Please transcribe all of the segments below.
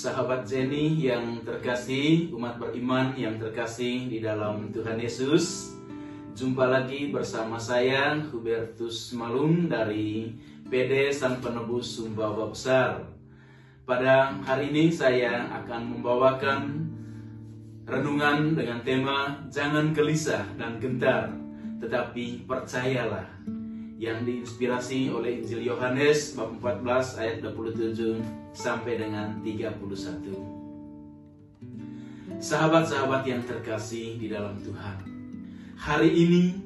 sahabat Jenny yang terkasih, umat beriman yang terkasih di dalam Tuhan Yesus. Jumpa lagi bersama saya Hubertus Malung dari PD Sang Penebus Sumbawa Besar. Pada hari ini saya akan membawakan renungan dengan tema Jangan gelisah dan gentar, tetapi percayalah yang diinspirasi oleh Injil Yohanes bab 14 ayat 27 sampai dengan 31. Sahabat-sahabat yang terkasih di dalam Tuhan. Hari ini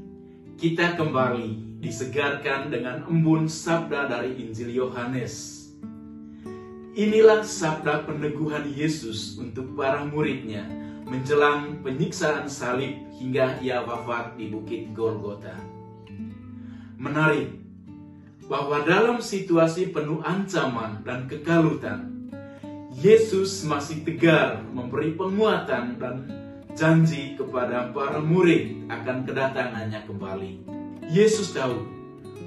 kita kembali disegarkan dengan embun sabda dari Injil Yohanes. Inilah sabda peneguhan Yesus untuk para muridnya menjelang penyiksaan salib hingga ia wafat di bukit Golgota menarik bahwa dalam situasi penuh ancaman dan kekalutan, Yesus masih tegar memberi penguatan dan janji kepada para murid akan kedatangannya kembali. Yesus tahu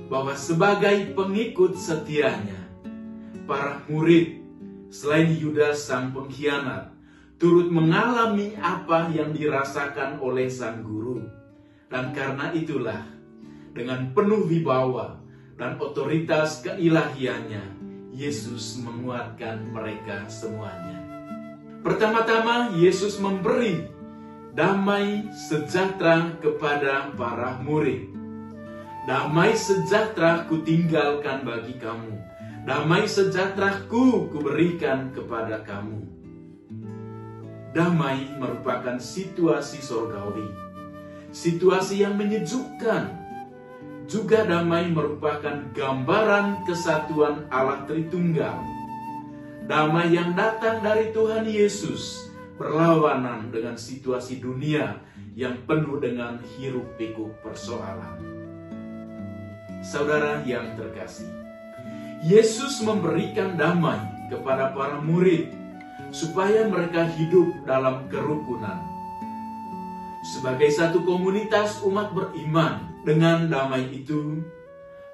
bahwa sebagai pengikut setianya, para murid selain Yudas sang pengkhianat turut mengalami apa yang dirasakan oleh sang guru. Dan karena itulah dengan penuh wibawa dan otoritas keilahiannya, Yesus menguatkan mereka semuanya. Pertama-tama, Yesus memberi damai sejahtera kepada para murid. Damai sejahtera ku tinggalkan bagi kamu. Damai sejahtera ku kuberikan kepada kamu. Damai merupakan situasi sorgawi. Situasi yang menyejukkan, juga damai merupakan gambaran kesatuan Allah Tritunggal. Damai yang datang dari Tuhan Yesus berlawanan dengan situasi dunia yang penuh dengan hiruk pikuk persoalan. Saudara yang terkasih, Yesus memberikan damai kepada para murid supaya mereka hidup dalam kerukunan. Sebagai satu komunitas umat beriman, dengan damai itu,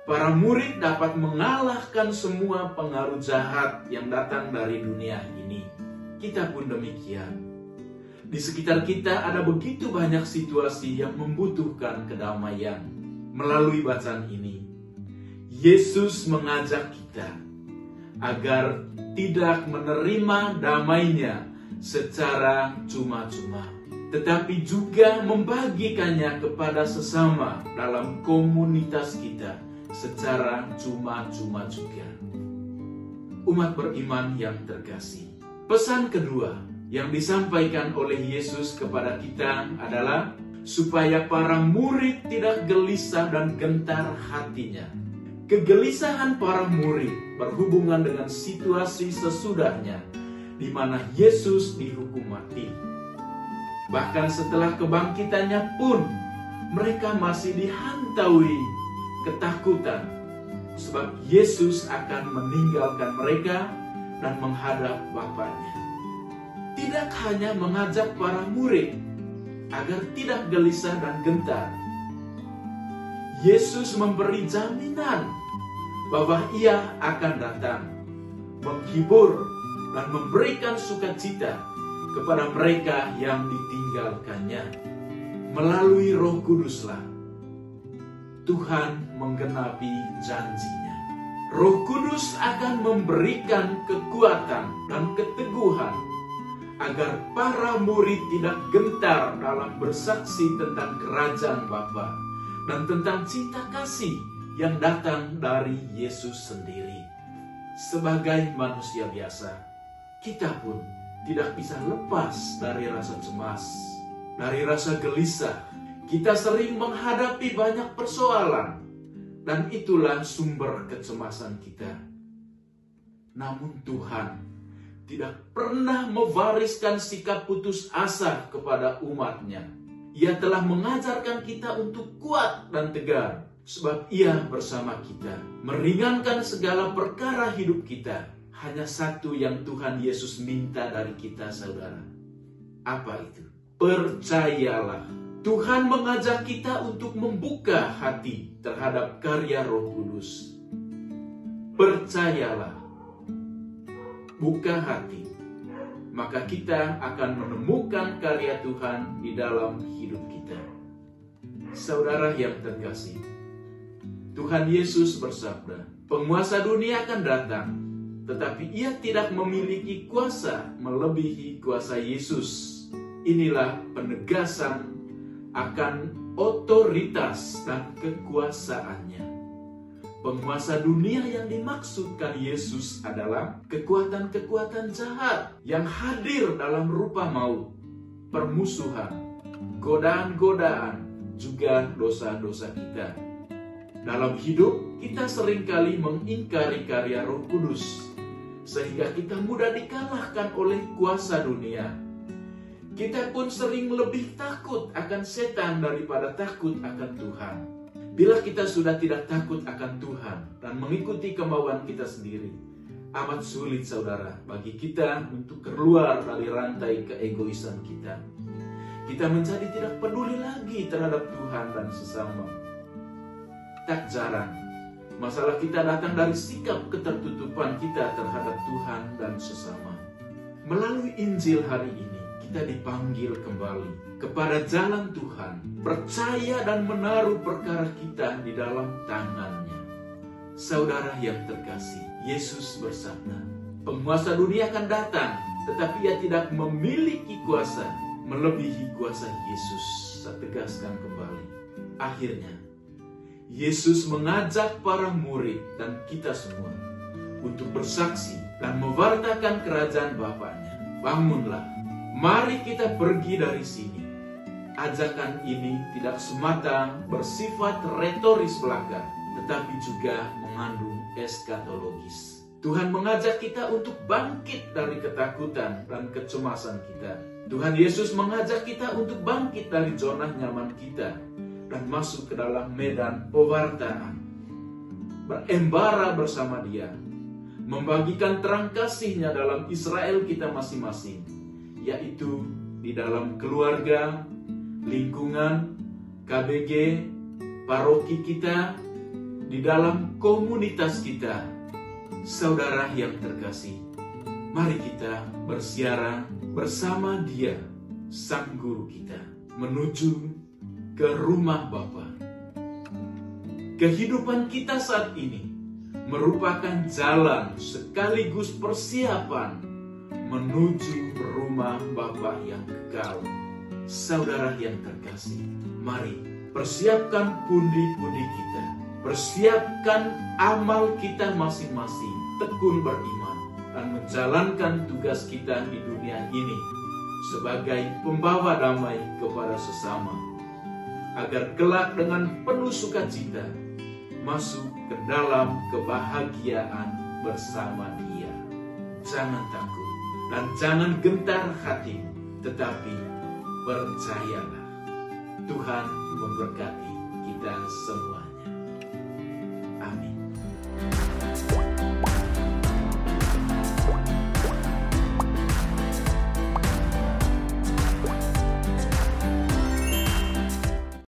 para murid dapat mengalahkan semua pengaruh jahat yang datang dari dunia ini. Kita pun demikian. Di sekitar kita ada begitu banyak situasi yang membutuhkan kedamaian. Melalui bacaan ini, Yesus mengajak kita agar tidak menerima damainya secara cuma-cuma tetapi juga membagikannya kepada sesama dalam komunitas kita secara cuma-cuma juga. Umat beriman yang terkasih. Pesan kedua yang disampaikan oleh Yesus kepada kita adalah supaya para murid tidak gelisah dan gentar hatinya. Kegelisahan para murid berhubungan dengan situasi sesudahnya di mana Yesus dihukum mati Bahkan setelah kebangkitannya pun mereka masih dihantaui ketakutan sebab Yesus akan meninggalkan mereka dan menghadap Bapaknya. Tidak hanya mengajak para murid agar tidak gelisah dan gentar. Yesus memberi jaminan bahwa ia akan datang, menghibur dan memberikan sukacita kepada mereka yang ditinggalkannya. Melalui roh kuduslah, Tuhan menggenapi janjinya. Roh kudus akan memberikan kekuatan dan keteguhan agar para murid tidak gentar dalam bersaksi tentang kerajaan Bapa dan tentang cinta kasih yang datang dari Yesus sendiri. Sebagai manusia biasa, kita pun tidak bisa lepas dari rasa cemas, dari rasa gelisah. Kita sering menghadapi banyak persoalan, dan itulah sumber kecemasan kita. Namun Tuhan tidak pernah mewariskan sikap putus asa kepada umatnya. Ia telah mengajarkan kita untuk kuat dan tegar, sebab ia bersama kita, meringankan segala perkara hidup kita, hanya satu yang Tuhan Yesus minta dari kita saudara. Apa itu? Percayalah. Tuhan mengajak kita untuk membuka hati terhadap karya roh kudus. Percayalah. Buka hati maka kita akan menemukan karya Tuhan di dalam hidup kita. Saudara yang terkasih, Tuhan Yesus bersabda, "Penguasa dunia akan datang, tetapi ia tidak memiliki kuasa melebihi kuasa Yesus." Inilah penegasan akan otoritas dan kekuasaannya. Penguasa dunia yang dimaksudkan Yesus adalah kekuatan-kekuatan jahat yang hadir dalam rupa maut, permusuhan, godaan-godaan, juga dosa-dosa kita. Dalam hidup, kita sering kali mengingkari karya Roh Kudus, sehingga kita mudah dikalahkan oleh kuasa dunia. Kita pun sering lebih takut akan setan daripada takut akan Tuhan. Bila kita sudah tidak takut akan Tuhan dan mengikuti kemauan kita sendiri, amat sulit saudara bagi kita untuk keluar dari rantai keegoisan kita. Kita menjadi tidak peduli lagi terhadap Tuhan dan sesama. Tak jarang, masalah kita datang dari sikap ketertutupan kita terhadap Tuhan dan sesama. Melalui Injil hari ini, kita dipanggil kembali kepada jalan Tuhan, percaya dan menaruh perkara kita di dalam tangannya. Saudara yang terkasih, Yesus bersabda, penguasa dunia akan datang, tetapi ia tidak memiliki kuasa melebihi kuasa Yesus. Saya tegaskan kembali. Akhirnya, Yesus mengajak para murid dan kita semua untuk bersaksi dan mewartakan kerajaan Bapaknya. Bangunlah, mari kita pergi dari sini ajakan ini tidak semata bersifat retoris belaka, tetapi juga mengandung eskatologis. Tuhan mengajak kita untuk bangkit dari ketakutan dan kecemasan kita. Tuhan Yesus mengajak kita untuk bangkit dari zona nyaman kita dan masuk ke dalam medan pewartaan. Berembara bersama dia, membagikan terang kasihnya dalam Israel kita masing-masing, yaitu di dalam keluarga, lingkungan, KBG, paroki kita, di dalam komunitas kita. Saudara yang terkasih, mari kita bersiara bersama dia, Sang Guru kita, menuju ke rumah Bapa. Kehidupan kita saat ini merupakan jalan sekaligus persiapan menuju rumah Bapa yang kekal saudara yang terkasih, mari persiapkan pundi-pundi kita. Persiapkan amal kita masing-masing, tekun beriman, dan menjalankan tugas kita di dunia ini sebagai pembawa damai kepada sesama. Agar kelak dengan penuh sukacita masuk ke dalam kebahagiaan bersama dia. Jangan takut dan jangan gentar hati, tetapi percayalah Tuhan memberkati kita semua.